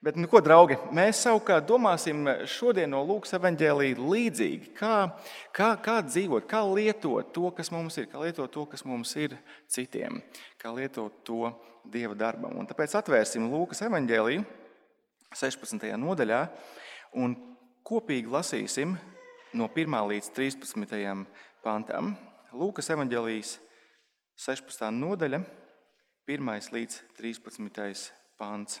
Bet, nu, ko, draugi, mēs savukārt domāsim šodien no Lūkas evanģēlīja līdzīgi, kā, kā, kā dzīvot, kā lietot to, kas mums ir, kā lietot to, kas mums ir citiem, kā lietot to Dieva darbam. Un tāpēc atvērsim Lūkas evanģēlīju 16. nodaļā un kopīgi lasīsim no 1 līdz 13. pantam. Lūkas evanģēlijas 16. nodaļa, 1 līdz 13. pants.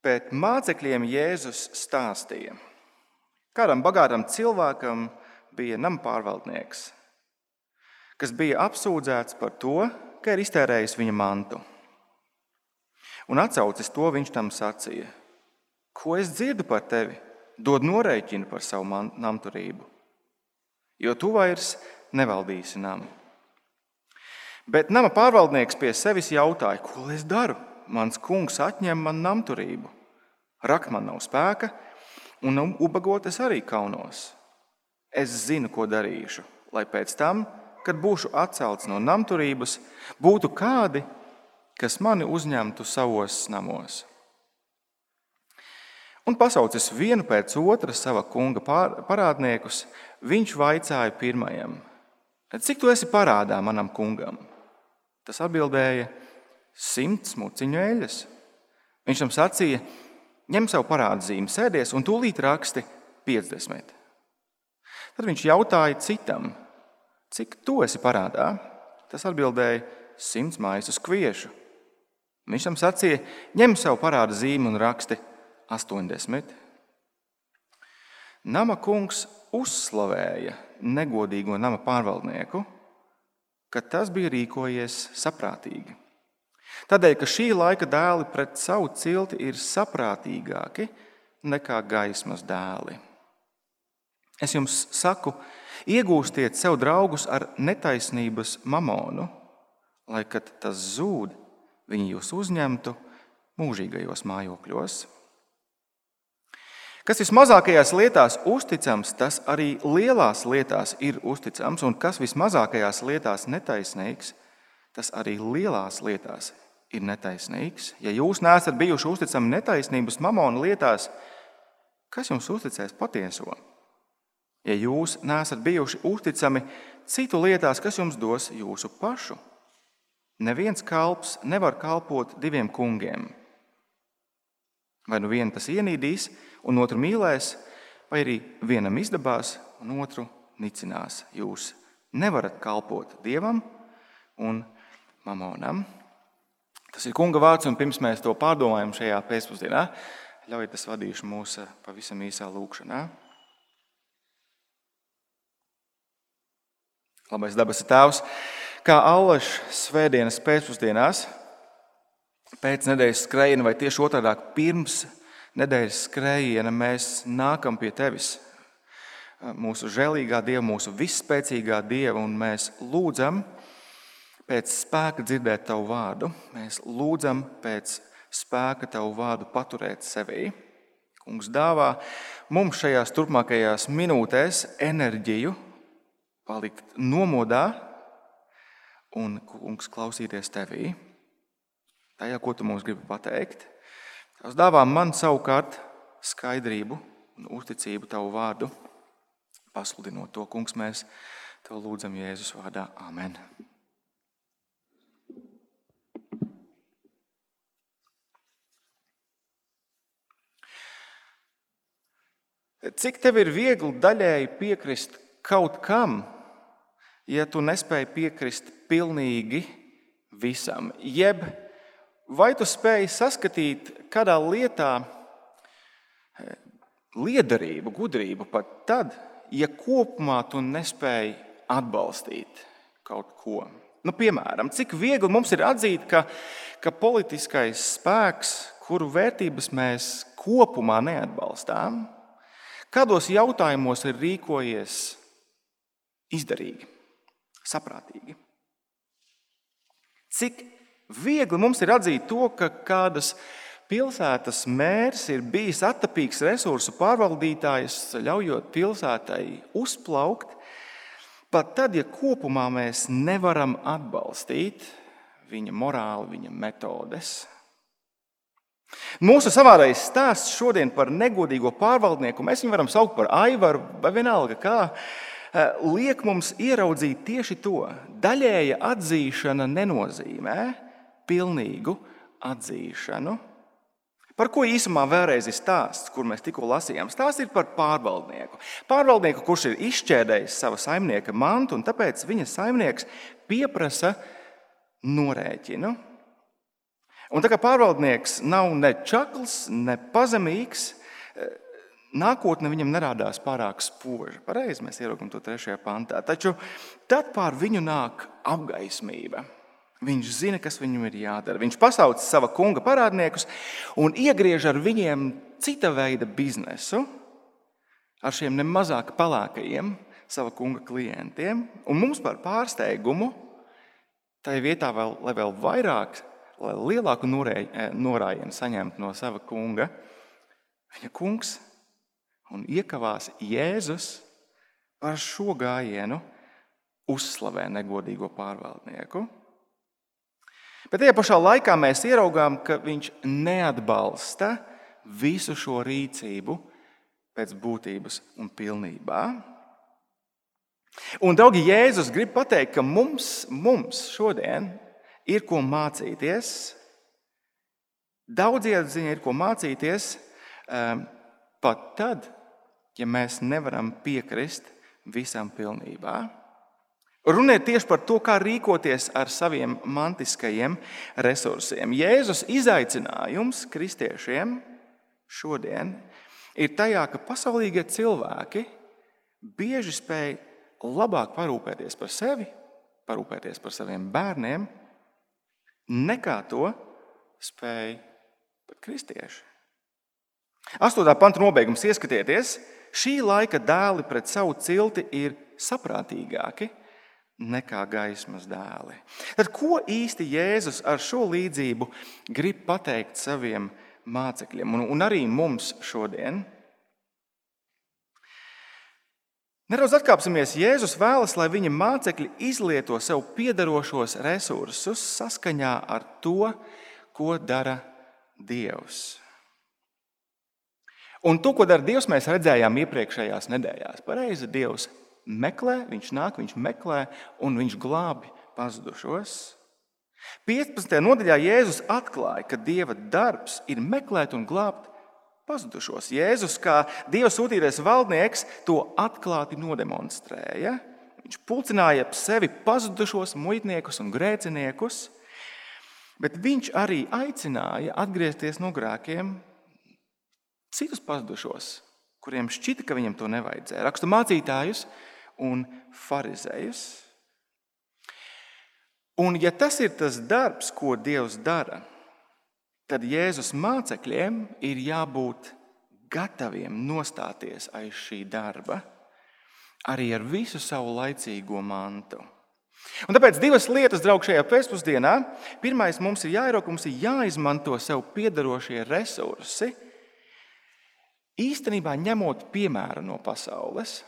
Bet mācekļiem Jēzus stāstīja, kādam bagātam cilvēkam bija nama pārvaldnieks, kas bija apsūdzēts par to, ka ir iztērējis viņa mantu. Un atcaucis to viņš tam sacīja: Ko es dzirdu par tevi? Dod norēķinu par savu namturību, jo tu vairs nevaldīsi namu. Bet nama pārvaldnieks pie sevis jautāja, ko es daru? Mans kungs atņem man namturību. Rak man nav spēka, un ubagot es arī kaunos. Es zinu, ko darīšu, lai pēc tam, kad būšu atcelts no namturības, būtu kādi, kas mani uzņemtu savos namos. Un pasaucis vienu pēc otra sava kunga parādniekus, viņš vaicāja pirmajam: Cik tu esi parādā manam kungam? Tas atbildēja: simts muciņu eļļas. Viņš tam sacīja, ņem savu parādzīmi, sēdies un tūlīt raksti 50. Tad viņš jautāja citam, cik tu esi parādā? Tas atbildēja, simts maisus kviešu. Viņš tam sacīja, ņem savu parādu zīmi un raksti 80. Nama kungs uzslavēja negodīgo nama pārvaldnieku, ka tas bija rīkojies saprātīgi. Tādēļ, ka šī laika dēli pret savu cilti ir saprātīgāki nekā gaismas dēli. Es jums saku, iegūstiet sev draugus ar netaisnības mamonu, lai, kad tas zūd, viņi jūs uzņemtu mūžīgajos mājokļos. Kas vismazākajās lietās uzticams, tas arī lielās lietās ir uzticams, un kas vismazākajās lietās netaisnīgs, tas arī lielās lietās ir netaisnīgs. Ja jūs neesat bijuši uzticami netaisnības mamona lietās, kas jums uzticēs patieso? Ja jūs neesat bijuši uzticami citu lietās, kas jums dos jūsu pašu? Neviens kalps nevar kalpot diviem kungiem. Vai nu vienu tas ienīdīs, un otru mīlēs, vai arī vienam izdabās, un otru nicinās. Jūs nevarat kalpot dievam un mamonam. Tas ir kunga vārds, un pirms mēs to pārdomājam šajā pēcpusdienā, ļaujiet, es vadīšu mūsu pavisam īsā lūkšanā. Labais dabas tēvs, kā Allaž svētdienas pēcpusdienās, pēc nedēļas skrējiena vai tieši otrādi pirms nedēļas skrējiena, mēs nākam pie tevis, mūsu žēlīgā Dieva, mūsu visspēcīgā Dieva, un mēs lūdzam, pēc spēka dzirdēt tavu vārdu. Mēs lūdzam pēc spēka tavu vārdu paturēt sevī. Kungs dāvā mums šajās turpmākajās minūtēs enerģiju palikt nomodā un, kungs, klausīties tevī. Tajā, ko tu mums gribi pateikt. Tas dāvā man savukārt skaidrību un uzticību tavu vārdu. Pasludinot to, kungs, mēs tev lūdzam Jēzus vārdā. Amen. Cik tev ir viegli daļēji piekrist kaut kam, ja tu nespēji piekrist pilnīgi visam? Jeb vai tu spēj saskatīt kādā lietā eh, liederību, gudrību pat tad, ja kopumā tu nespēji atbalstīt kaut ko? Nu, piemēram, cik viegli mums ir atzīt, ka, ka politiskais spēks, kuru vērtības mēs kopumā neatbalstām, Kādos jautājumos ir rīkojies izdarīgi, saprātīgi? Cik viegli mums ir atzīt to, ka kādas pilsētas mērs ir bijis attapīgs resursu pārvaldītājs, ļaujot pilsētai uzplaukt, pat tad, ja kopumā mēs nevaram atbalstīt viņa morāli, viņa metodes. Mūsu savādais stāsts šodien par negodīgo pārvaldnieku, mēs viņu varam saukt par aivaru vai vienalga kā, eh, liek mums ieraudzīt tieši to. Daļēja atzīšana nenozīmē pilnīgu atzīšanu. Par ko īsumā vēlreiz ir stāsts, kur mēs tikko lasījām? Stāsts ir par pārvaldnieku. Pārvaldnieku, kurš ir izšķērdējis sava saimnieka mantu, un tāpēc viņa saimnieks pieprasa norēķinu. Un tā kā pārvaldnieks nav ne čakls, ne pazemīgs, eh, nākotne viņam nerādās pārāk spoža. Pareizi mēs ieraugām to trešajā pantā. Taču tad pār viņu nāk apgaismība. Viņš zina, kas viņam ir jādara. Viņš pasauc sava kunga parādniekus un iegriež ar viņiem cita veida biznesu, ar šiem nemazāk palākajiem sava kunga klientiem. Un mums par pārsteigumu, tai vietā, vēl, lai vēl vairāk lai lielāku eh, norājienu saņemtu no sava kunga, viņa kungs un iekavās Jēzus ar šo gājienu uzslavē negodīgo pārvaldnieku. Bet tajā pašā laikā mēs ieraugām, ka viņš neatbalsta visu šo rīcību pēc būtības un pilnībā. Un, draugi, Jēzus grib pateikt, ka mums, mums šodien ir ko mācīties. Daudziem ziņā ir ko mācīties ehm, pat tad, ja mēs nevaram piekrist visam pilnībā. Runa ir tieši par to, kā rīkoties ar saviem mantiskajiem resursiem. Jēzus izaicinājums kristiešiem šodien ir tajā, ka pasaulīgie cilvēki bieži spēj labāk parūpēties par sevi, parūpēties par saviem bērniem, nekā to spēja pat kristieši. Astotā panta nobeigums ieskatieties, šī laika dēli pret savu cilti ir saprātīgāki nekā gaismas dēli. Tad ko īsti Jēzus ar šo līdzību grib pateikt saviem mācekļiem un, arī mums šodien? Nedaudz atkāpsimies. Jēzus vēlas, lai viņa mācekļi izlieto sev piedarošos resursus saskaņā ar to, ko dara Dievs. Un to, ko dara Dievs, mēs redzējām iepriekšējās nedēļās. Pareizi, Dievs meklē, Viņš nāk, Viņš meklē un Viņš glābi pazudušos. 15. nodaļā Jēzus atklāja, ka Dieva darbs ir meklēt un glābt pazudušos. Jēzus, kā Dieva sūtītais valdnieks, to atklāti nodemonstrēja. Viņš pulcināja ap sevi pazudušos muitniekus un grēciniekus, bet viņš arī aicināja atgriezties no grēkiem citus pazudušos, kuriem šķita, ka viņam to nevajadzēja. Rakstu mācītājus un farizējus. Un, ja tas ir tas darbs, ko Dievs dara, tad Jēzus mācekļiem ir jābūt gataviem nostāties aiz šī darba, arī ar visu savu laicīgo mantu. Un tāpēc divas lietas, draugi, šajā pēcpusdienā. Pirmais, mums ir jāierauga, mums ir jāizmanto sev piedarošie resursi, īstenībā ņemot piemēru no pasaules.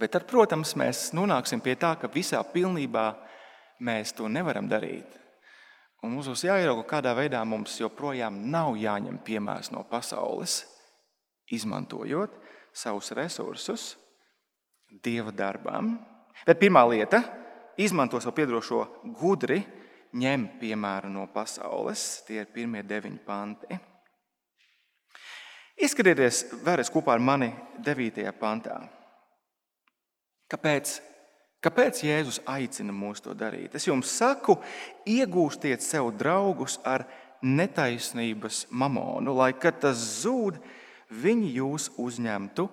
Bet tad, protams, mēs nonāksim pie tā, ka visā pilnībā mēs to nevaram darīt. Un mums būs jāierauga, kādā veidā mums joprojām nav jāņem piemērs no pasaules, izmantojot savus resursus dieva darbam. Bet pirmā lieta - izmanto savu piedošo gudri, ņem piemēru no pasaules. Tie ir pirmie deviņi panti. Izskatieties vēlreiz kopā ar mani 9. pantā. Kāpēc Kāpēc Jēzus aicina mūs to darīt? Es jums saku, iegūstiet sev draugus ar netaisnības mamonu, lai kad tas zūd, viņi jūs uzņemtu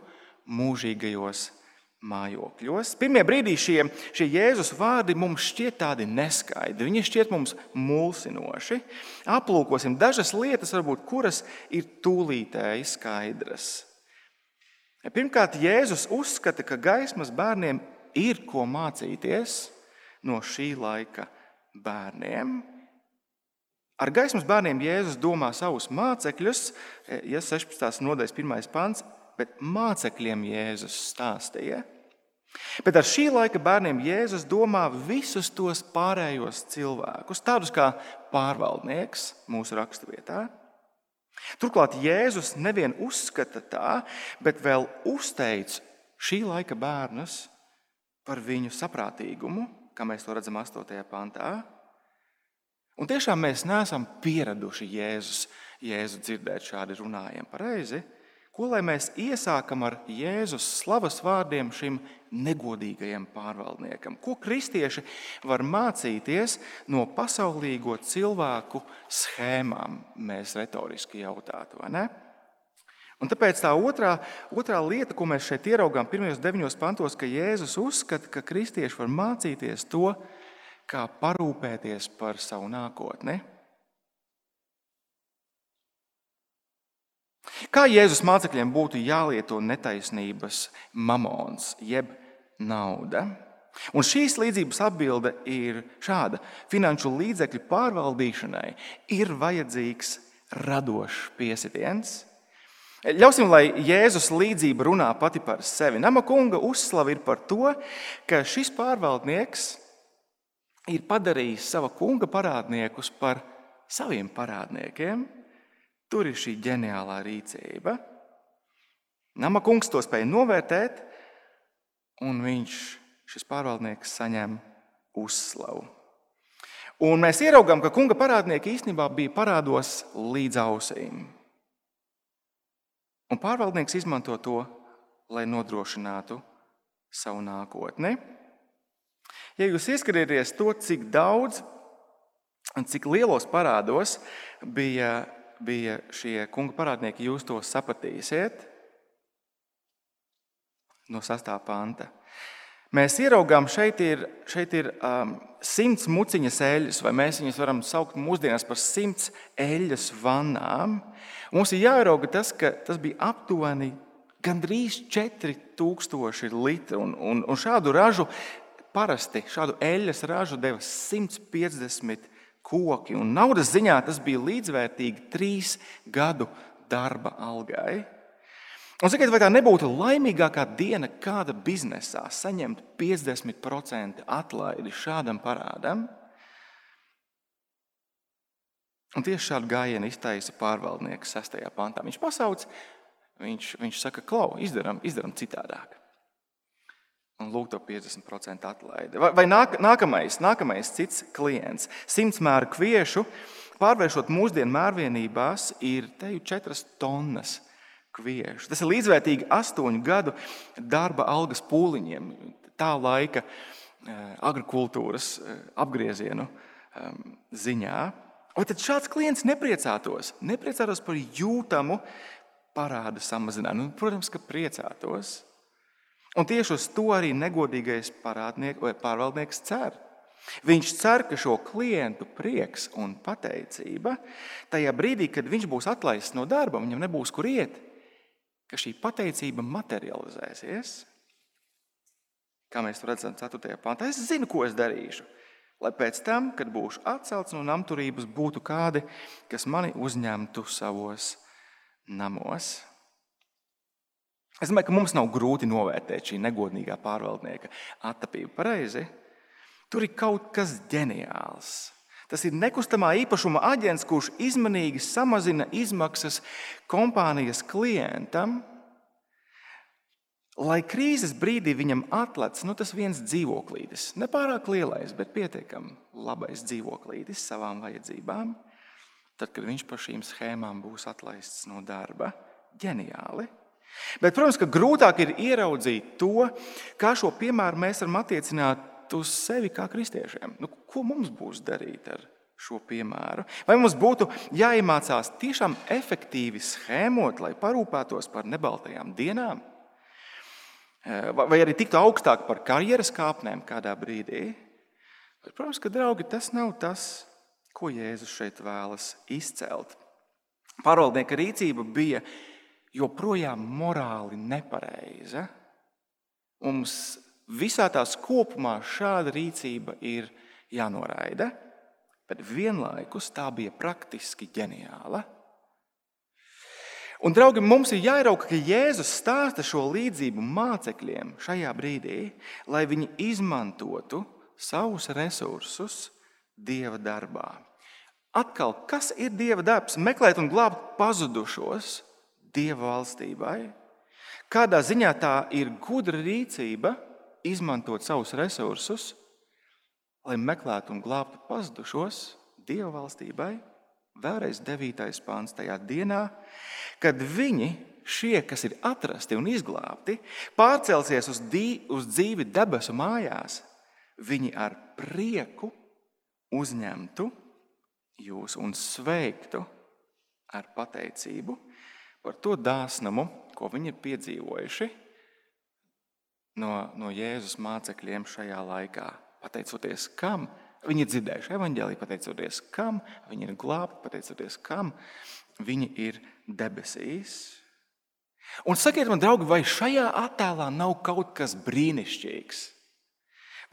mūžīgajos mājokļos. Pirmie brīdī šie, šie Jēzus vārdi mums šķiet tādi neskaidri, viņi šķiet mums mulsinoši. Aplūkosim dažas lietas, varbūt, kuras ir tūlītēji skaidras. Pirmkārt, Jēzus uzskata, ka gaismas bērniem ir ko mācīties no šī laika bērniem. Ar gaismas bērniem Jēzus domā savus mācekļus, ja 16. nodaļas 1. pants, bet mācekļiem Jēzus stāstīja. Bet ar šī laika bērniem Jēzus domā visus tos pārējos cilvēkus, tādus kā pārvaldnieks mūsu raksturvietā. Turklāt Jēzus nevien uzskata tā, bet vēl uzteic šī laika bērnus par viņu saprātīgumu, kā mēs to redzam 8. pantā. Un tiešām mēs neesam pieraduši Jēzus, Jēzu dzirdēt šādi runājam pareizi. Ko lai mēs iesākam ar Jēzus slavas vārdiem šim negodīgajam pārvaldniekam? Ko kristieši var mācīties no pasaulīgo cilvēku schēmām? Mēs retoriski jautātu, vai ne? Un tāpēc tā otrā, otrā lieta, ko mēs šeit ieraugām pirmajos deviņos pantos, ka Jēzus uzskata, ka kristieši var mācīties to, kā parūpēties par savu nākotni. Kā Jēzus mācekļiem būtu jālieto netaisnības mamons, jeb nauda? Un šīs līdzības atbilde ir šāda: finanšu līdzekļu pārvaldīšanai ir vajadzīgs radošs piesitiens. Ļausim, lai Jēzus līdzība runā pati par sevi. Nama kunga uzslava ir par to, ka šis pārvaldnieks ir padarījis sava kunga parādniekus par saviem parādniekiem. Tur ir šī ģeniālā rīcība. Nama kungs to spēja novērtēt, un viņš, šis pārvaldnieks, saņem uzslavu. Un mēs ieraugām, ka kunga parādnieki īstenībā bija parādos līdz ausīm. Un pārvaldnieks izmanto to, lai nodrošinātu savu nākotni. Ja jūs ieskatieties to, cik daudz un cik lielos parādos bija bija šie kunga parādnieki, jūs to sapratīsiet no 6. panta. Mēs ieraugām, šeit ir, šeit ir um, simts muciņas eļļas, vai mēs viņus varam saukt mūsdienās par simts eļļas vannām. Mums ir jārauga tas, ka tas bija aptuveni gandrīz 4000 litri. Un, un, un šādu ražu parasti, šādu eļļas ražu deva 150 koki. Un naudas ziņā tas bija līdzvērtīgi trīs gadu darba algai. Un, sakiet, vai tā nebūtu laimīgākā diena kāda biznesā saņemt 50% atlaidi šādam parādam? Un tieši šādu gājienu iztaisa pārvaldnieks 6. pantā. Viņš pasauc, viņš, viņš saka, klau, izdarām, izdarām citādāk un lūk, to 50% atlaidi. Vai, vai nāk, nākamais, nākamais cits klients, 100 mēru kviešu, pārvēršot mūsdienu mērvienībās, ir teju 4 tonnas kviešu. Tas ir līdzvērtīgi 8 gadu darba algas pūliņiem, tā laika eh, agrikultūras eh, apgriezienu ehm, ziņā. Vai tad šāds klients nepriecātos? Nepriecātos par jūtamu parādu samazinājumu. Nu, protams, ka priecātos. Un tieši uz to arī negodīgais pārvaldnieks cer. Viņš cer, ka šo klientu prieks un pateicība tajā brīdī, kad viņš būs atlaists no darba, viņam nebūs kur iet, ka šī pateicība materializēsies. Kā mēs to redzam 4. pāntā, es zinu, ko es darīšu. Lai pēc tam, kad būšu atcelts no namturības, būtu kādi, kas mani uzņemtu savos namos. Es domāju, ka mums nav grūti novērtēt šī negodīgā pārvaldnieka attapību. Pareizi. Tur ir kaut kas ģeniāls. Tas ir nekustamā īpašuma aģents, kurš izmanīgi samazina izmaksas kompānijas klientam, lai krīzes brīdī viņam atlec nu, tas viens dzīvoklītis. Nepārāk lielais, bet pietiekami labais dzīvoklītis savām vajadzībām. Tad, kad viņš par šīm schēmām būs atlaists no darba, ģeniāli. Bet, protams, ka grūtāk ir ieraudzīt to, kā šo piemēru mēs varam attiecināt uz sevi kā kristiešiem. Nu, ko mums būs darīt ar šo piemēru? Vai mums būtu jāiemācās tiešām efektīvi schēmot, lai parūpētos par nebaltajām dienām? Eh, vai arī tiktu augstāk par karjeras kāpnēm kādā brīdī? Bet, protams, ka, draugi, tas nav tas, ko Jēzus šeit vēlas izcelt. Pārvaldnieka rīcība bija joprojām morāli nepareiza. Mums visā tās kopumā šāda rīcība ir jānoraida. bet vienlaikus tā bija praktiski ģeniāla. Un, draugi, mums ir jāierauga, ka Jēzus stāsta šo līdzību mācekļiem šajā brīdī, lai viņi izmantotu savus resursus Dieva darbā. Atkal, kas ir Dieva darbs? Meklēt un glābt pazudušos Dieva valstībai. Kādā ziņā tā ir gudra rīcība izmantot savus resursus, lai meklētu un glābtu pazudušos Dieva valstībai? Vēlreiz 9. pāns tajā dienā, kad viņi, šie, kas ir atrasti un izglābti, pārcelsies uz, dī, uz dzīvi debesu mājās, viņi ar prieku uzņemtu jūs un sveiktu ar pateicību par to dāsnumu, ko viņi ir piedzīvojuši no, no Jēzus mācekļiem šajā laikā. Pateicoties kam? Viņi ir dzirdējuši evaņģēlīju, pateicoties kam viņi ir glābti, pateicoties kam viņi ir debesīs. Un sakiet man, draugi, vai šajā attēlā nav kaut kas brīnišķīgs?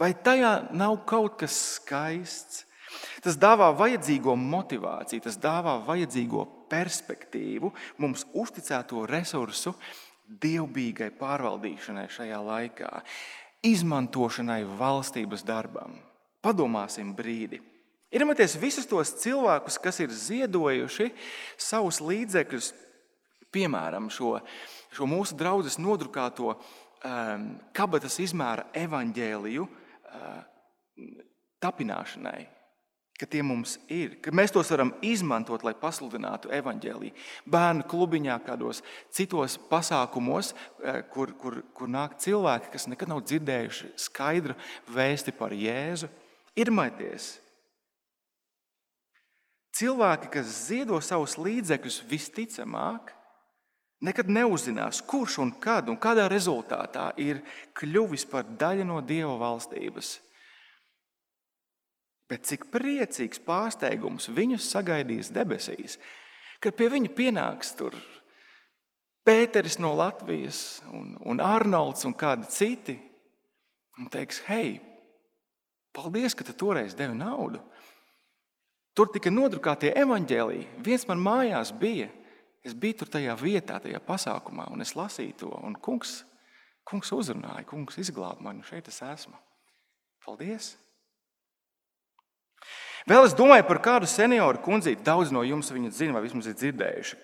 Vai tajā nav kaut kas skaists? Tas dāvā vajadzīgo motivāciju, tas dāvā vajadzīgo perspektīvu mums uzticēto resursu dievbijīgai pārvaldīšanai šajā laikā, izmantošanai valstības darbam. Padomāsim brīdi. Iedomājieties visus tos cilvēkus, kas ir ziedojuši savus līdzekļus, piemēram, šo, šo mūsu draugu nodrukāto um, kabatas izmēra evaņģēliju uh, tapināšanai ka tie mums ir, ka mēs tos varam izmantot, lai pasludinātu evaņģēlīju. Bērnu klubiņā, kādos citos pasākumos, eh, kur, kur, kur nāk cilvēki, kas nekad nav dzirdējuši skaidru vēsti par Jēzu. Irmaities! Cilvēki, kas ziedo savus līdzekļus, visticamāk, nekad neuzzinās, kurš un kad un kādā rezultātā ir kļuvis par daļu no Dieva valstības. Bet cik priecīgs pārsteigums viņus sagaidīs debesīs, kad pie viņa pienāks tur Pēteris no Latvijas, un, un Arnolds un kādi citi. Un teiks, hei, paldies, ka tu toreiz devi naudu. Tur tika nodrukātie evaņģēlīji. Viens man mājās bija. Es biju tur tajā vietā, tajā pasākumā, un es lasīju to. Un kungs, kungs uzrunāja, kungs izglāba mani. Šeit es esmu. Paldies! Vēl es domāju par kādu senioru kundzīti, daudz no jums viņu zina vai vismaz ir dzirdējuši,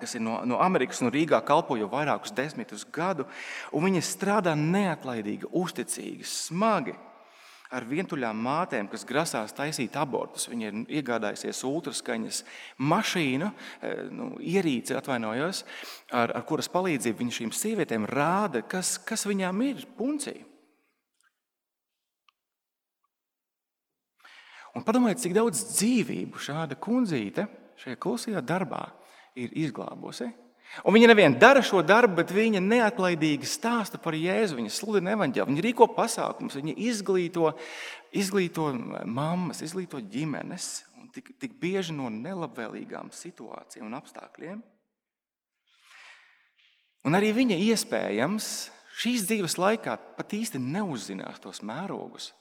kas ir no, no Amerikas, no Rīgā kalpo jau vairākus desmitus gadu, un viņa strādā neatlaidīgi, uzticīgi, smagi. Ar vientuļām mātēm, kas grasās taisīt abortus. Viņa ir iegādājusies ultraskaņas mašīnu, nu, ierīci, atvainojos, ar, ar kuras palīdzību viņa šīm sievietēm rāda, kas, kas viņām ir puncija. Un padomājiet, cik daudz dzīvību šāda kundzīte šajā klusajā darbā ir izglābusi. Un viņa nevien dara šo darbu, bet viņa neatlaidīgi stāsta par Jēzu. Viņa sludina evaņģēlu, viņa rīko pasākumus, viņa izglīto, izglīto mammas, izglīto ģimenes, un tik, tik bieži no nelabvēlīgām situācijām un apstākļiem. Un arī viņa iespējams šīs dzīves laikā pat īsti neuzzinās tos mērogus,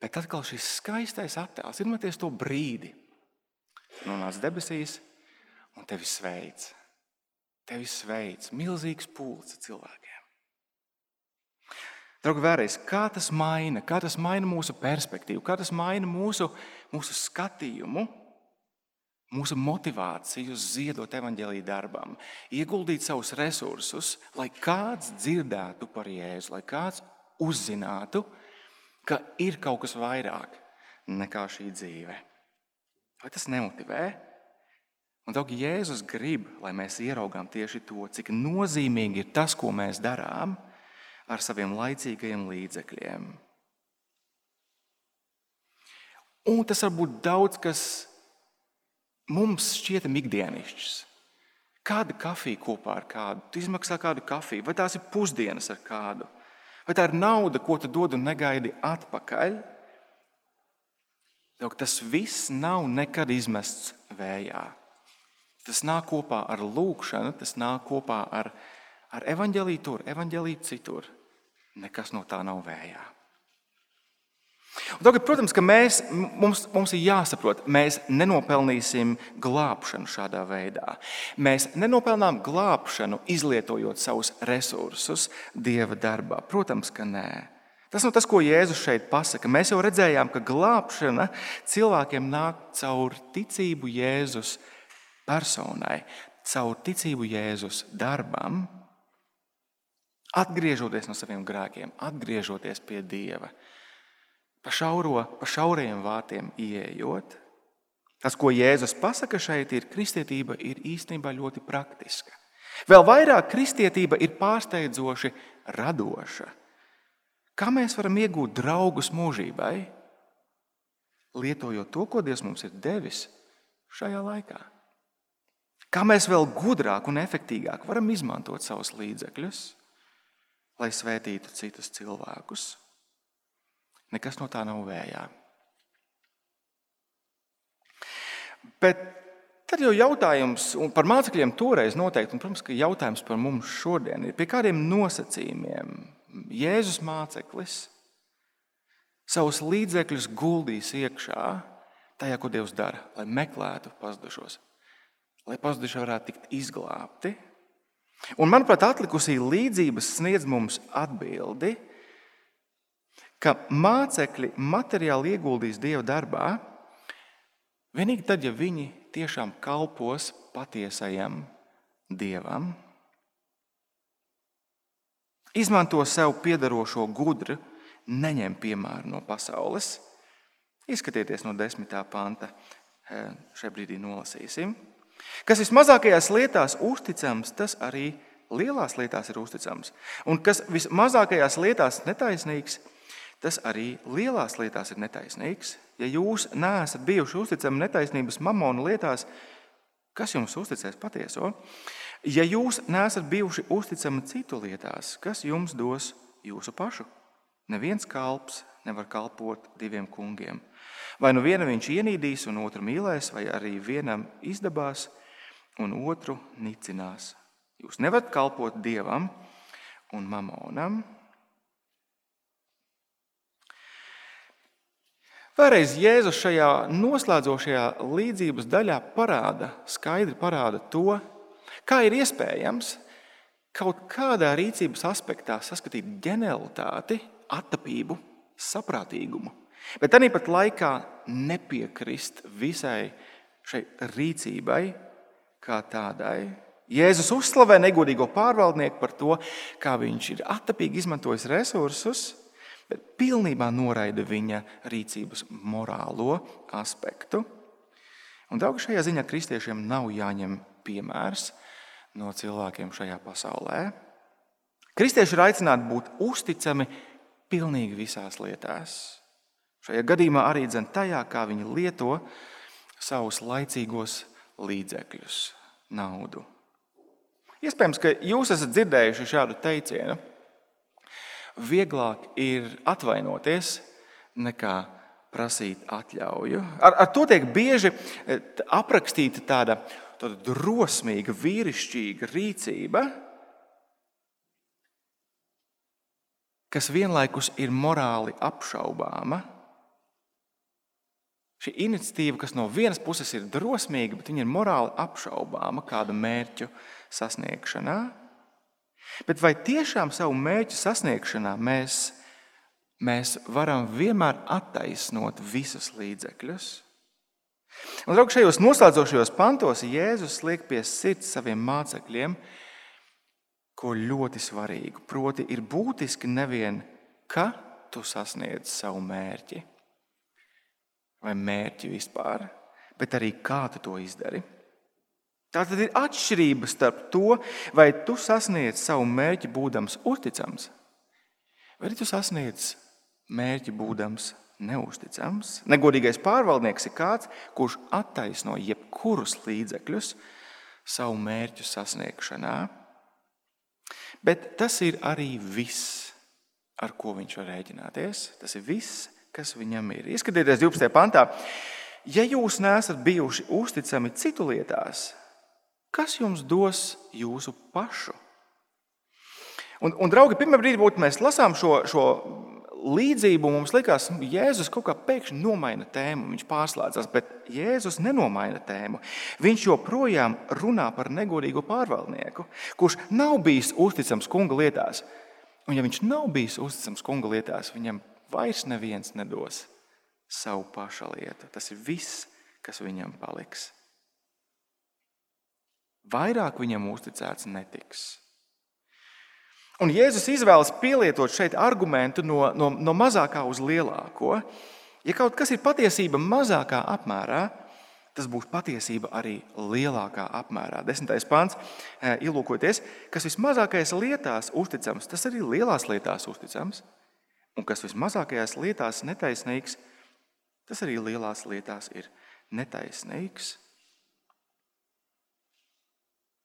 Bet atkal šis skaistais attēls, iedomājieties to brīdi, nonāc debesīs un tevi sveic. Tevi sveic milzīgs pulks cilvēkiem. Draugi, vēlreiz, kā tas maina, kā tas maina mūsu perspektīvu, kā tas maina mūsu, mūsu skatījumu, mūsu motivāciju ziedot evaņģēlīju darbam, ieguldīt savus resursus, lai kāds dzirdētu par Jēzu, lai kāds uzzinātu, ka ir kaut kas vairāk nekā šī dzīve. Vai tas nemotivē? Un daudz Jēzus grib, lai mēs ieraugām tieši to, cik nozīmīgi ir tas, ko mēs darām ar saviem laicīgajiem līdzekļiem. Un tas var būt daudz kas mums šķietam ikdienišķs. Kāda kafija kopā ar kādu? Tu izmaksā kādu kafiju, vai tās ir pusdienas ar kādu? Vai tā ir nauda, ko tu dod un negaidi atpakaļ? Lūk, tas viss nav nekad izmests vējā. Tas nāk kopā ar lūgšanu, tas nāk kopā ar, ar evaņģēlīju tur, evaņģēlīju citur. Nekas no tā nav vējā. Un tagad, protams, ka mēs, mums, mums ir jāsaprot, mēs nenopelnīsim glābšanu šādā veidā. Mēs nenopelnām glābšanu, izlietojot savus resursus Dieva darbā. Protams, ka nē. Tas nav tas, ko Jēzus šeit pasaka. Mēs jau redzējām, ka glābšana cilvēkiem nāk caur ticību Jēzus personai, caur ticību Jēzus darbam, atgriežoties no saviem grēkiem, atgriežoties pie Dieva pa, šauro, pa šauriem vārtiem ieejot. Tas, ko Jēzus pasaka šeit, ir kristietība ir īstenībā ļoti praktiska. Vēl vairāk kristietība ir pārsteidzoši radoša. Kā mēs varam iegūt draugus mūžībai, lietojot to, ko Dievs mums ir devis šajā laikā? Kā mēs vēl gudrāk un efektīvāk varam izmantot savus līdzekļus, lai svētītu citus cilvēkus? Nekas no tā nav vējā. Bet tad jau jautājums par mācekļiem toreiz noteikti, un, protams, ka jautājums par mums šodien ir, pie kādiem nosacījumiem Jēzus māceklis savus līdzekļus guldīs iekšā tajā, ko Dievs dara, lai meklētu pazudušos, lai pazudušie varētu tikt izglābti. Un, manuprāt, atlikusī līdzības sniedz mums atbildi ka mācekļi materiāli ieguldīs Dieva darbā vienīgi tad, ja viņi tiešām kalpos patiesajam Dievam, izmanto sev piedarošo gudru, neņem piemēru no pasaules. Izskatieties no desmitā panta, eh, šajā brīdī nolasīsim. Kas vismazākajās lietās uzticams, tas arī lielās lietās ir uzticams. Un kas vismazākajās lietās netaisnīgs, Tas arī lielās lietās ir netaisnīgs. Ja jūs neesat bijuši uzticami netaisnības mamona lietās, kas jums uzticēs patieso? Ja jūs neesat bijuši uzticami citu lietās, kas jums dos jūsu pašu? Neviens kalps nevar kalpot diviem kungiem. Vai nu vienu viņš ienīdīs un otru mīlēs, vai arī vienam izdabās un otru nicinās. Jūs nevarat kalpot dievam un mamonam. Vēlreiz Jēzus šajā noslēdzošajā līdzības daļā parāda, skaidri parāda to, kā ir iespējams kaut kādā rīcības aspektā saskatīt ģenialitāti, attapību, saprātīgumu, bet tāpat laikā nepiekrist visai šai rīcībai kā tādai. Jēzus uzslavē negodīgo pārvaldnieku par to, kā viņš ir attapīgi izmantojis resursus, bet pilnībā noraida viņa rīcības morālo aspektu. Un daudz šajā ziņā kristiešiem nav jāņem piemērs no cilvēkiem šajā pasaulē. Kristieši ir aicināti būt uzticami pilnīgi visās lietās. Šajā gadījumā arī dzen tajā, kā viņi lieto savus laicīgos līdzekļus, naudu. Iespējams, ka jūs esat dzirdējuši šādu teicienu vieglāk ir atvainoties nekā prasīt atļauju. Ar, ar to tiek bieži eh, aprakstīta tāda, tāda drosmīga, vīrišķīga rīcība, kas vienlaikus ir morāli apšaubāma. Šī iniciatīva, kas no vienas puses ir drosmīga, bet viņa ir morāli apšaubāma kāda mērķu sasniegšanā. Bet vai tiešām savu mērķu sasniegšanā mēs, mēs varam vienmēr attaisnot visus līdzekļus? Un, draugi, šajos noslēdzošajos pantos Jēzus liek pie sirds saviem mācekļiem, ko ļoti svarīgu. Proti, ir būtiski nevien, ka tu sasniedz savu mērķi vai mērķi vispār, bet arī kā tu to izdari. Tā tad ir atšķirība starp to, vai tu sasniedz savu mērķi, būdams uzticams, vai arī tu sasniedz mērķi, būdams neusticams. Negodīgais pārvaldnieks ir kāds, kurš attaisno jebkurus līdzekļus savu mērķu sasniegšanā. Bet tas ir arī viss, ar ko viņš var rēķināties. Tas ir viss, kas viņam ir. Ieskatieties 12. pantā. Ja jūs neesat bijuši uzticami citu lietās, Kas jums dos jūsu pašu? Un, un draugi, pirmā brīdī, kad mēs lasām šo, šo līdzību mums likās, ka Jēzus kaut kā pēkšņi nomaina tēmu, viņš pārslēdzas, bet Jēzus nenomaina tēmu. Viņš joprojām runā par negodīgu pārvaldnieku, kurš nav bijis uzticams kunga lietās. Un, ja viņš nav bijis uzticams kunga lietās, viņam vairs neviens nedos savu paša lietu. Tas ir viss, kas viņam paliks. Vairāk viņam uzticēts netiks. Un Jēzus izvēlas pielietot šeit argumentu no, no, no mazākā uz lielāko. Ja kaut kas ir patiesība mazākā apmērā, tas būs patiesība arī lielākā apmērā. Desmitais pāns, eh, ilūkoties, kas vismazākajās lietās uzticams, tas arī lielās lietās uzticams, un kas vismazākajās lietās netaisnīgs, tas arī lielās lietās ir netaisnīgs.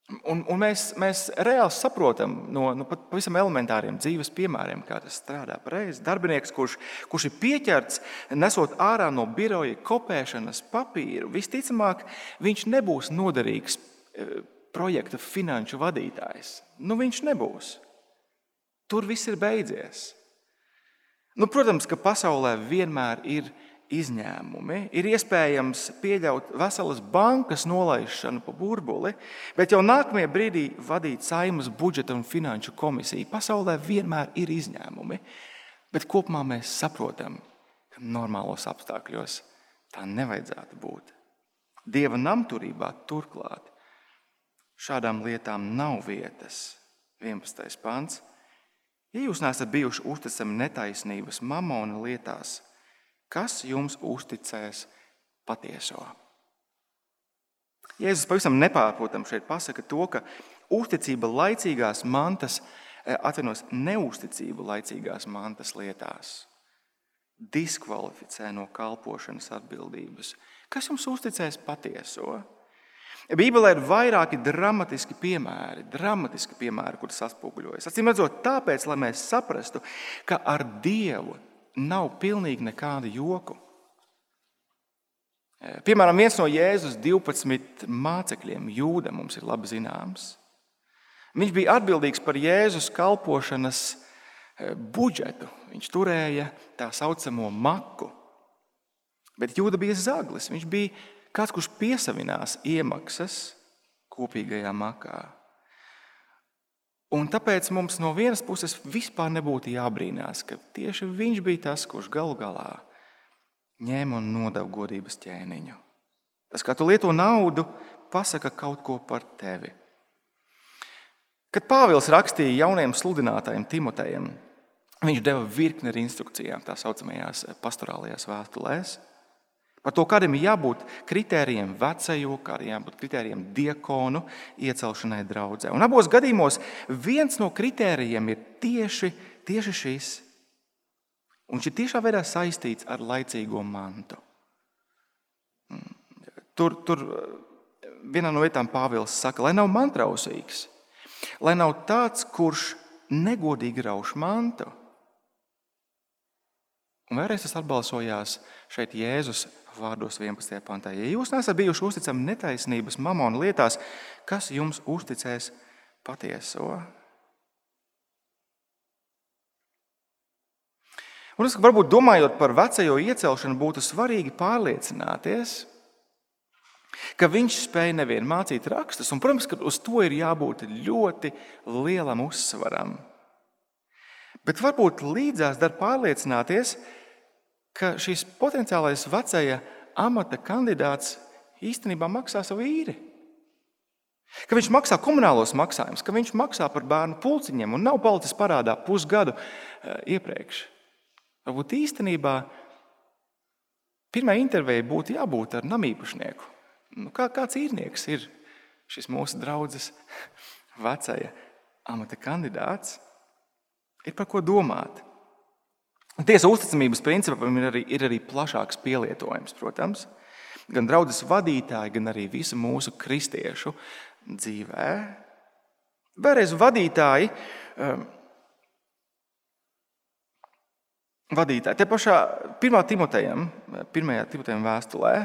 Un, un mēs, mēs reāli saprotam no, no pavisam elementāriem dzīves piemēriem, kā tas strādā pareizi. Darbinieks, kurš, kurš ir pieķerts, nesot ārā no biroja kopēšanas papīru, visticamāk, viņš nebūs noderīgs e, projekta finanšu vadītājs. Nu, viņš nebūs. Tur viss ir beidzies. Nu, protams, ka pasaulē vienmēr ir izņēmumi. Ir iespējams pieļaut veselas bankas nolaišanu pa burbuli, bet jau nākamajā brīdī vadīt saimas budžeta un finanšu komisiju. Pasaulē vienmēr ir izņēmumi, bet kopumā mēs saprotam, ka normālos apstākļos tā nevajadzētu būt. Dieva namturībā turklāt šādām lietām nav vietas. 11. pāns. Ja jūs neesat bijuši uzticami netaisnības mamona lietās, kas jums uzticēs patieso. Jēzus pavisam nepārprotami šeit pasaka to, ka uzticība laicīgās mantas, eh, atvainojas neusticība laicīgās mantas lietās, diskvalificē no kalpošanas atbildības. Kas jums uzticēs patieso? Bībelē ir vairāki dramatiski piemēri, dramatiski piemēri, kurus atspoguļojas. Atcīm redzot, tāpēc, lai mēs saprastu, ka ar Dievu nav pilnīgi nekāda joku. Eh, piemēram, viens no Jēzus 12 mācekļiem, Jūda, mums ir labi zināms. Viņš bija atbildīgs par Jēzus kalpošanas eh, budžetu. Viņš turēja tā saucamo maku. Bet Jūda bija zaglis. Viņš bija kāds, kurš piesavinās iemaksas kopīgajā makā. Un tāpēc mums no vienas puses vispār nebūtu jābrīnās, ka tieši viņš bija tas, kurš galu galā ņēma un nodeva godības ķēniņu. Tas, kā tu lieto naudu, pasaka kaut ko par tevi. Kad Pāvils rakstīja jaunajam sludinātājam Timotejam, viņš deva virkni ar instrukcijām tā saucamajās pastorālajās vēstulēs. Par to, kādiem ir jābūt kritērijiem vecajā, kādiem jābūt kritērijiem diakonu iecelšanai draudzē. Un abos gadījumos viens no kritērijiem ir tieši, tieši šis. Un šis tiešā veidā saistīts ar laicīgo mantu. Tur, tur vienā no vietām Pāvils saka, lai nav mantrausīgs, lai nav tāds, kurš negodīgi rauš mantu. Un vēlreiz tas atbalsojās šeit Jēzus vārdos 11. pantā. Ja jūs nesat bijuši uzticami netaisnības mamona lietās, kas jums uzticēs patieso? Un es varbūt domājot par veco iecelšanu, būtu svarīgi pārliecināties, ka viņš spēja nevien mācīt rakstus, un, protams, ka uz to ir jābūt ļoti lielam uzsvaram. Bet varbūt līdzās dar pārliecināties, ka ka šis potenciālais vecajā amata kandidāts īstenībā maksā savu īri. Ka viņš maksā komunālos maksājumus, ka viņš maksā par bērnu pulciņiem un nav palicis parādā pusgadu eh, iepriekš. Varbūt īstenībā pirmā intervijai būtu jābūt ar namīpašnieku. Nu, kā, kāds īrnieks ir šis mūsu draugs, vecajā amata kandidāts? Ir par ko domāt. Tiesa uzticamības principam ir arī, ir arī plašāks pielietojums, protams, gan draudzes vadītāji, gan arī visu mūsu kristiešu dzīvē. Vēlreiz vadītāji, um, vadītāji. Te pašā 1. Timotejam, 1. Timotejam vēstulē,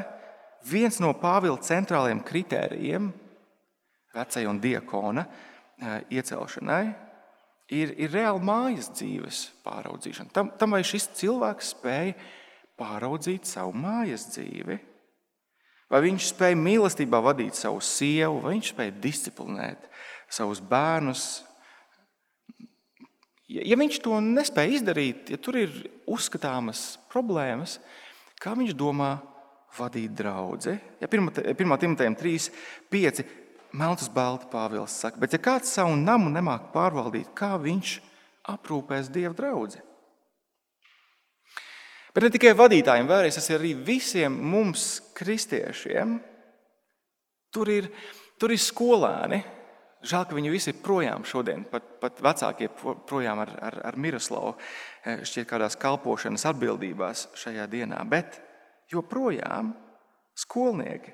viens no Pāvila centrālajiem kritērijiem vecai un diakona uh, iecelšanai ir, ir reāli mājas dzīves pāraudzīšana. Tam, tam vai šis cilvēks spēja pāraudzīt savu mājas dzīvi, vai viņš spēja mīlestībā vadīt savu sievu, vai viņš spēja disciplinēt savus bērnus. Ja viņš to nespēja izdarīt, ja tur ir uzskatāmas problēmas, kā viņš domā vadīt draugu? Ja 1. Timotejam 3, 5 melns balti Pāvils saka, bet ja kāds savu namu nemāk pārvaldīt, kā viņš aprūpēs dievu draugu? Bet ne tikai vadītājiem, vēlreiz tas ir arī visiem mums, kristiešiem. Tur ir, tur ir skolēni. Žēl, ka viņi visi ir projām šodien, pat, pat vecākie projām ar, ar, ar Miroslavu, eh, šķiet, kādās kalpošanas atbildībās šajā dienā. Bet joprojām skolnieki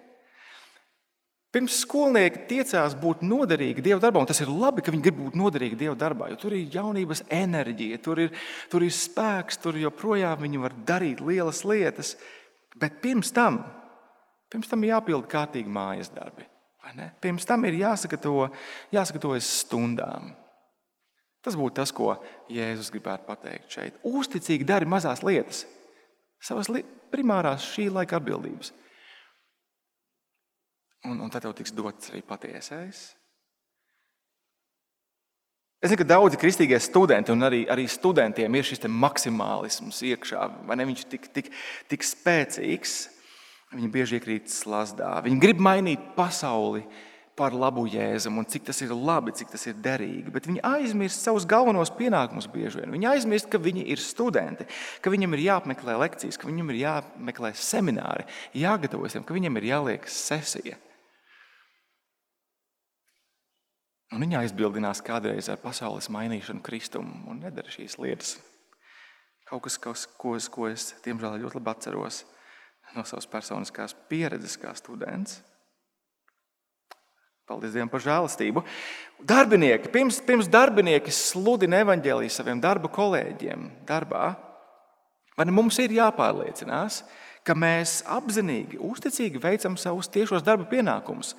Pirms skolnieki tiecās būt noderīgi Dieva darbā, un tas ir labi, ka viņi grib būt noderīgi Dieva darbā, jo tur ir jaunības enerģija, tur ir, tur ir spēks, tur joprojām viņi var darīt lielas lietas. Bet pirms tam, pirms tam jāpild kārtīgi mājas darbi. Pirms tam ir jāsagatavo, jāsagatavojas stundām. Tas būtu tas, ko Jēzus gribētu pateikt šeit. Uzticīgi dari mazās lietas, savas li primārās šī laika atbildības un, un tad tev tiks dots arī patiesais. Es zinu, ka daudzi kristīgie studenti un arī, arī studentiem ir šis maksimālisms iekšā. Viņš ir tik, tik, tik spēcīgs, viņi bieži iekrīt slazdā. Viņi grib mainīt pasauli par labu jēzum un cik tas ir labi, cik tas ir derīgi. Bet viņi aizmirst savus galvenos pienākumus bieži vien. Viņi aizmirst, ka viņi ir studenti, ka viņiem ir jāapmeklē lekcijas, ka viņiem ir jāmeklē semināri, jāgatavojas, ka viņiem ir jāliek sesija. Un viņa aizbildinās kādreiz ar pasaules mainīšanu, kristumu un nedara šīs lietas. Kaut kas, kas ko, es, ko es diemžēl ļoti labi atceros no savas personiskās pieredzes kā students. Paldies Dievam par žēlastību. Darbinieki, pirms, pirms darbinieki sludina evaņģēlīju saviem darba kolēģiem darbā, vai mums ir jāpārliecinās, ka mēs apzinīgi, uzticīgi veicam savus tiešos darba pienākumus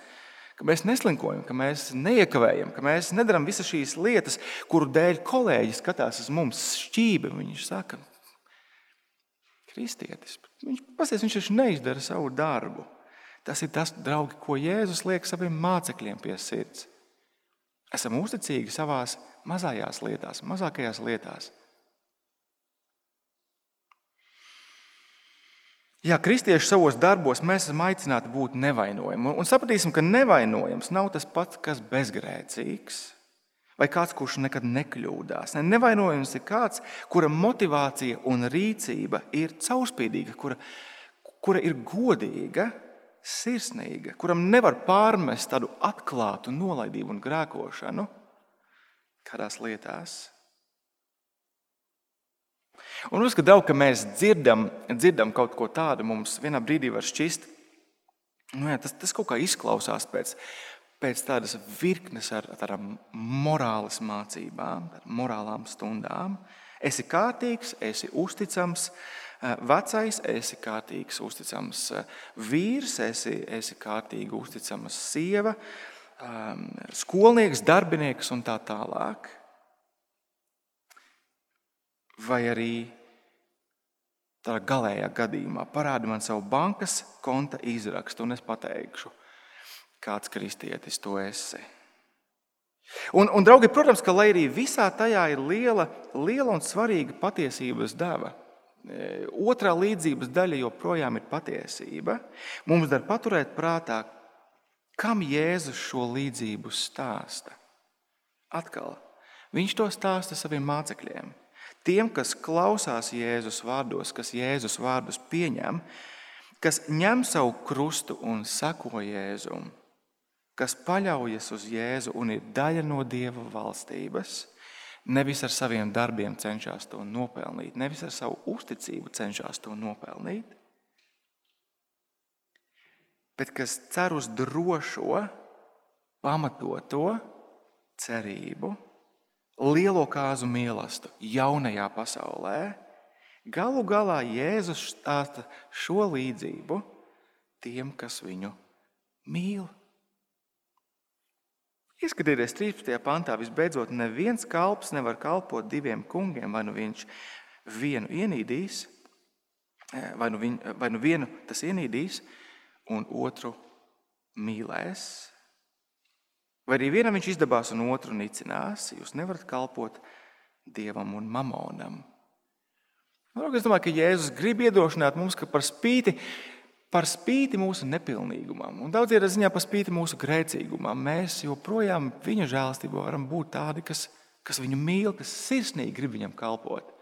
ka mēs neslinkojam, ka mēs neiekavējam, ka mēs nedarām visas šīs lietas, kuru dēļ kolēģi skatās uz mums šķīvi. Viņš saka, kristietis, viņš, pasies, viņš taču neizdara savu darbu. Tas ir tas, draugi, ko Jēzus liek saviem mācekļiem pie sirds. Esam uzticīgi savās mazajās lietās, mazākajās lietās. Jā, kristieši savos darbos mēs esam aicināti būt nevainojami. Un sapratīsim, ka nevainojams nav tas pats, kas bezgrēcīgs. Vai kāds, kurš nekad nekļūdās. Ne, nevainojams ir kāds, kura motivācija un rīcība ir caurspīdīga, kura, kura ir godīga, sirsnīga, kuram nevar pārmest tādu atklātu nolaidību un grēkošanu kādās lietās. Un uzskatu, ka mēs dzirdam, dzirdam kaut ko tādu, mums vienā brīdī var šķist, nu, jā, tas, tas kaut kā izklausās pēc, pēc tādas virknes ar tādām morāles mācībām, morālām stundām. Esi kārtīgs, esi uzticams, eh, vecais, esi kārtīgs, uzticams eh, vīrs, esi, esi kārtīgi uzticams sieva, ehm, skolnieks, darbinieks un tā tālāk vai arī tādā galējā gadījumā parādi man savu bankas konta izrakstu, un es pateikšu, kāds kristietis tu esi. Un, un draugi, protams, ka lai arī visā tajā ir liela, liela un svarīga patiesības deva, e, otrā līdzības daļa joprojām ir patiesība. Mums dar paturēt prātā, kam Jēzus šo līdzību stāsta. Atkal, viņš to stāsta saviem mācekļiem. Tiem, kas klausās Jēzus vārdos, kas Jēzus vārdus pieņem, kas ņem savu krustu un seko Jēzum, kas paļaujas uz Jēzu un ir daļa no Dieva valstības, nevis ar saviem darbiem cenšas to nopelnīt, nevis ar savu uzticību cenšas to nopelnīt, bet kas cer uz drošo, pamatoto cerību lielo kāzu mīlestību jaunajā pasaulē, galu galā Jēzus stāsta šo līdzību tiem, kas viņu mīl. Ieskatieties 13. pantā, visbeidzot, neviens kalps nevar kalpot diviem kungiem, vai nu viņš vienu ienīdīs, eh, vai nu, viņ, vai nu vienu tas ienīdīs, un otru mīlēs. Vai arī vienam viņš izdabās, un otru nicinās. Jūs nevarat kalpot dievam un mamonam. Es domāju, ka Jēzus grib iedrošināt mums, ka par spīti par spīti mūsu nepilnīgumam, un daudziem ziņā par spīti mūsu grēcīgumam, mēs joprojām viņa žēlstībā varam būt tādi, kas, kas viņu mīl, kas sirsnīgi grib viņam kalpot.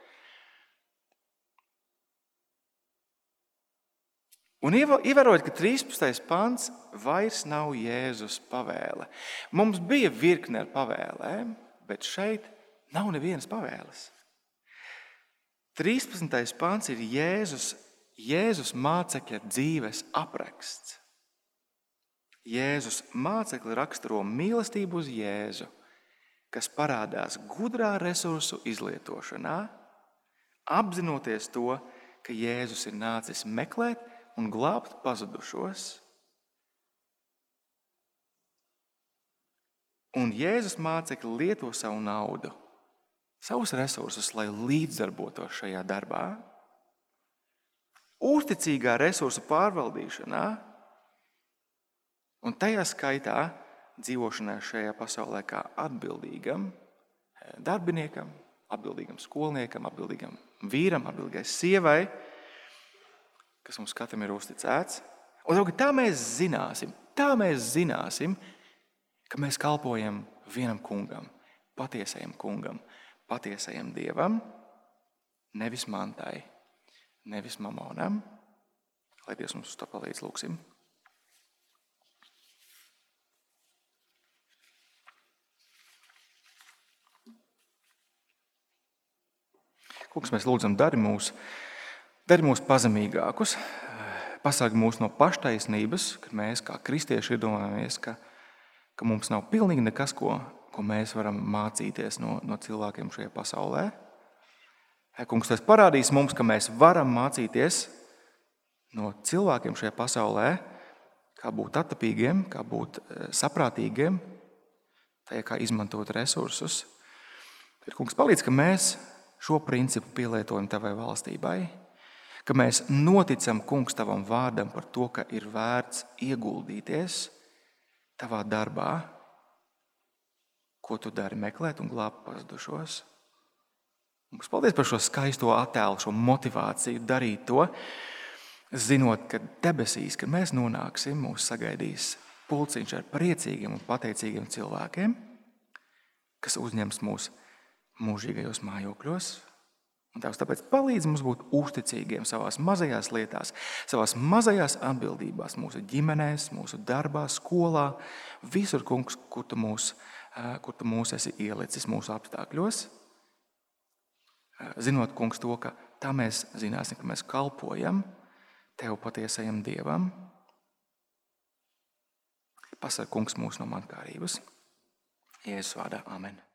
Un ievērojot, ka 13. pāns vairs nav Jēzus pavēle. Mums bija virkne ar pavēlēm, bet šeit nav nevienas pavēles. 13. pāns ir Jēzus Jēzus mācekļa dzīves apraksts. Jēzus mācekli raksturo mīlestību uz Jēzu, kas parādās gudrā resursu izlietošanā, apzinoties to, ka Jēzus ir nācis meklēt un glābt pazudušos. Un Jēzus mācekļi lieto savu naudu, savus resursus, lai līdzdarbotos šajā darbā uzticīgā resursu pārvaldīšanā un tajā skaitā dzīvošanai šajā pasaulē kā atbildīgam eh, darbiniekam, atbildīgam skolniekam, atbildīgam vīram, atbildīgai sievai, kas mums katram ir uzticēts. Un tā mēs zināsim, tā mēs zināsim, ka mēs kalpojam vienam kungam, patiesajam kungam, patiesajam dievam, nevis mantai nevis mamonam. Lai Dievs mums to palīdz, lūgsim. Kungs, mēs lūdzam, dari mūs, dari mūs pazemīgākus, pasargā mūs no paštaisnības, kad mēs kā kristieši iedomājamies, ka, ka mums nav pilnīgi nekas, ko, ko mēs varam mācīties no, no cilvēkiem šajā pasaulē. Kungs, tas parādīs mums, ka mēs varam mācīties no cilvēkiem šajā pasaulē, kā būt attapīgiem, kā būt eh, saprātīgiem, tajā kā izmantot resursus. Ir kungs palīdz, ka mēs šo principu pielietojam tavai valstībai, ka mēs noticam kungs tavam vārdam par to, ka ir vērts ieguldīties tavā darbā, ko tu dari meklēt un glābt pazudušos. Mums paldies par šo skaisto attēlu, šo motivāciju darīt to, zinot, ka debesīs, kad mēs nonāksim, mūs sagaidīs pulciņš ar priecīgiem un pateicīgiem cilvēkiem, kas uzņems mūs mūžīgajos mājokļos. Un tās tāpēc palīdz mums būt uzticīgiem savā mazajās lietās, savā mazajās atbildībās, mūsu ģimenēs, mūsu darbā, skolā, visur, kungs, kur tu mūs, kur tu mūs esi ielicis mūsu apstākļos zinot, kungs, to, ka tā mēs zināsim, ka mēs kalpojam Tev patiesajam Dievam. Pasaka kungs mūs no mankārības. Jēzus vārdā, Amen.